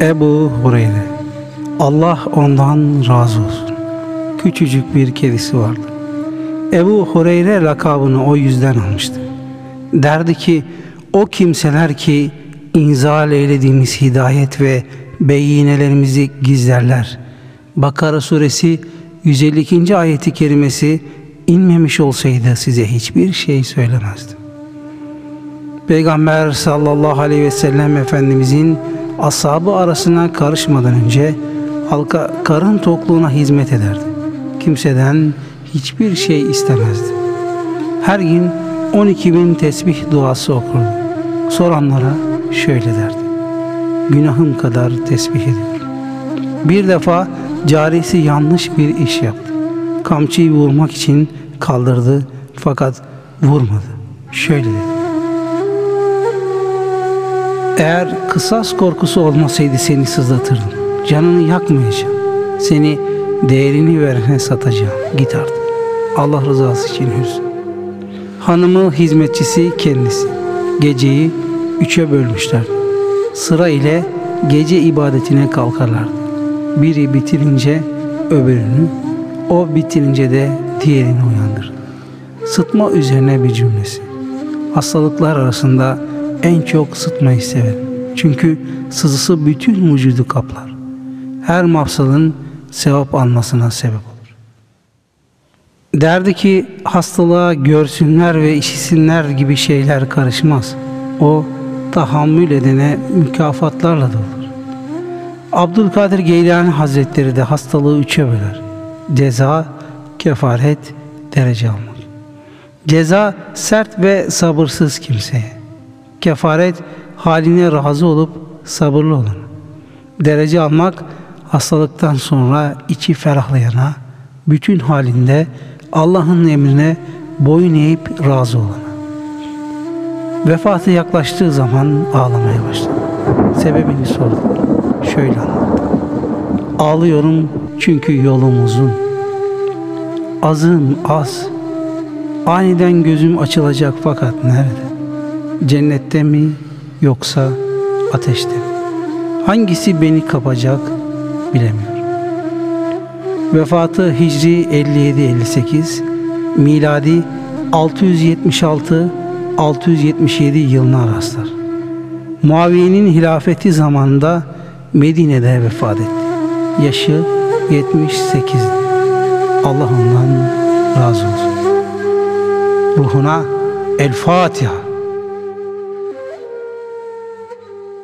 Ebu Hureyre Allah ondan razı olsun. Küçücük bir kedisi vardı. Ebu Hureyre lakabını o yüzden almıştı. Derdi ki o kimseler ki inzal eylediğimiz hidayet ve beyinelerimizi gizlerler. Bakara suresi 152. ayeti kerimesi inmemiş olsaydı size hiçbir şey söylemezdim. Peygamber sallallahu aleyhi ve sellem Efendimizin ashabı arasına karışmadan önce halka karın tokluğuna hizmet ederdi. Kimseden hiçbir şey istemezdi. Her gün 12 bin tesbih duası okurdu. Soranlara şöyle derdi. Günahım kadar tesbih ediyorum. Bir defa carisi yanlış bir iş yaptı. Kamçıyı vurmak için kaldırdı fakat vurmadı. Şöyle dedi. Eğer kısas korkusu olmasaydı seni sızlatırdım. Canını yakmayacağım. Seni değerini verene satacağım. Git artık. Allah rızası için hüsn. Hanımı hizmetçisi kendisi. Geceyi üçe bölmüşler. Sıra ile gece ibadetine kalkarlardı. Biri bitirince öbürünü, o bitirince de diğerini uyandırır. Sıtma üzerine bir cümlesi. Hastalıklar arasında en çok sıtmayı severim. Çünkü sızısı bütün vücudu kaplar. Her mafsalın sevap almasına sebep olur. Derdi ki hastalığa görsünler ve işitsinler gibi şeyler karışmaz. O tahammül edene mükafatlarla dolur. Abdülkadir Geylani Hazretleri de hastalığı üçe böler. Ceza, kefaret, derece almak. Ceza sert ve sabırsız kimseye. Kefaret haline razı olup sabırlı olun. Derece almak hastalıktan sonra içi ferahlayana, bütün halinde Allah'ın emrine boyun eğip razı olana. Vefatı yaklaştığı zaman ağlamaya başladı. Sebebini sordular. Şöyle anlattı. Ağlıyorum çünkü yolum uzun. Azım az. Aniden gözüm açılacak fakat nerede? Cennette mi yoksa ateşte mi? Hangisi beni kapacak bilemiyorum. Vefatı Hicri 57-58, miladi 676-677 yılına rastlar. Muaviye'nin hilafeti zamanında Medine'de vefat etti. Yaşı 78. Allah ondan razı olsun. Ruhuna El Fatiha.